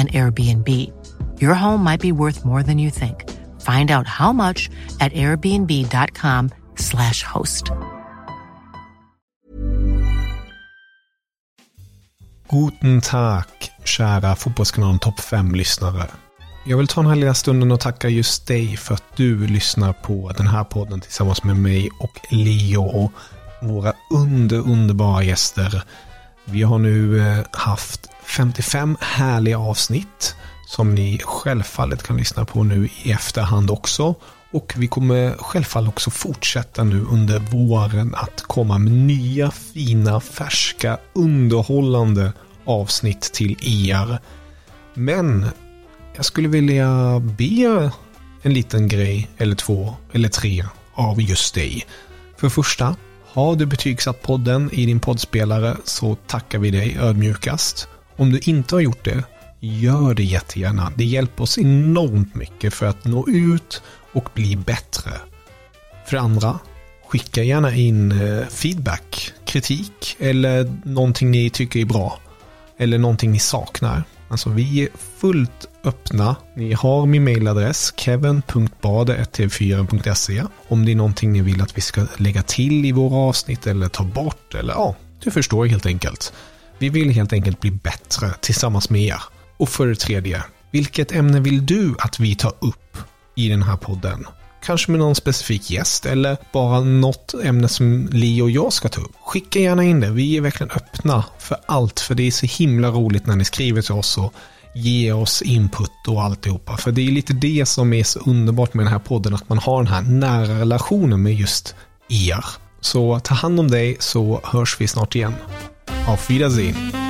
and Airbnb. Your home might be worth more than you think. Find out how much at airbnb.com slash host. Guten Tag, kära Fotbollskanalen Topp 5-lyssnare. Jag vill ta den här lilla stunden och tacka just dig för att du lyssnar på den här podden tillsammans med mig och Leo och våra under, underbara gäster. Vi har nu eh, haft 55 härliga avsnitt som ni självfallet kan lyssna på nu i efterhand också. Och vi kommer självfallet också fortsätta nu under våren att komma med nya fina, färska, underhållande avsnitt till er. Men jag skulle vilja be en liten grej eller två eller tre av just dig. För första, har du betygsatt podden i din poddspelare så tackar vi dig ödmjukast. Om du inte har gjort det, gör det jättegärna. Det hjälper oss enormt mycket för att nå ut och bli bättre. För andra, skicka gärna in eh, feedback, kritik eller någonting ni tycker är bra. Eller någonting ni saknar. Alltså vi är fullt öppna. Ni har min mailadress kevin.bade1tv4.se om det är någonting ni vill att vi ska lägga till i våra avsnitt eller ta bort eller ja, du förstår helt enkelt. Vi vill helt enkelt bli bättre tillsammans med er. Och för det tredje, vilket ämne vill du att vi tar upp i den här podden? Kanske med någon specifik gäst eller bara något ämne som Li och jag ska ta upp. Skicka gärna in det. Vi är verkligen öppna för allt. För det är så himla roligt när ni skriver till oss och ger oss input och alltihopa. För det är lite det som är så underbart med den här podden. Att man har den här nära relationen med just er. Så ta hand om dig så hörs vi snart igen. Auf Wiedersehen.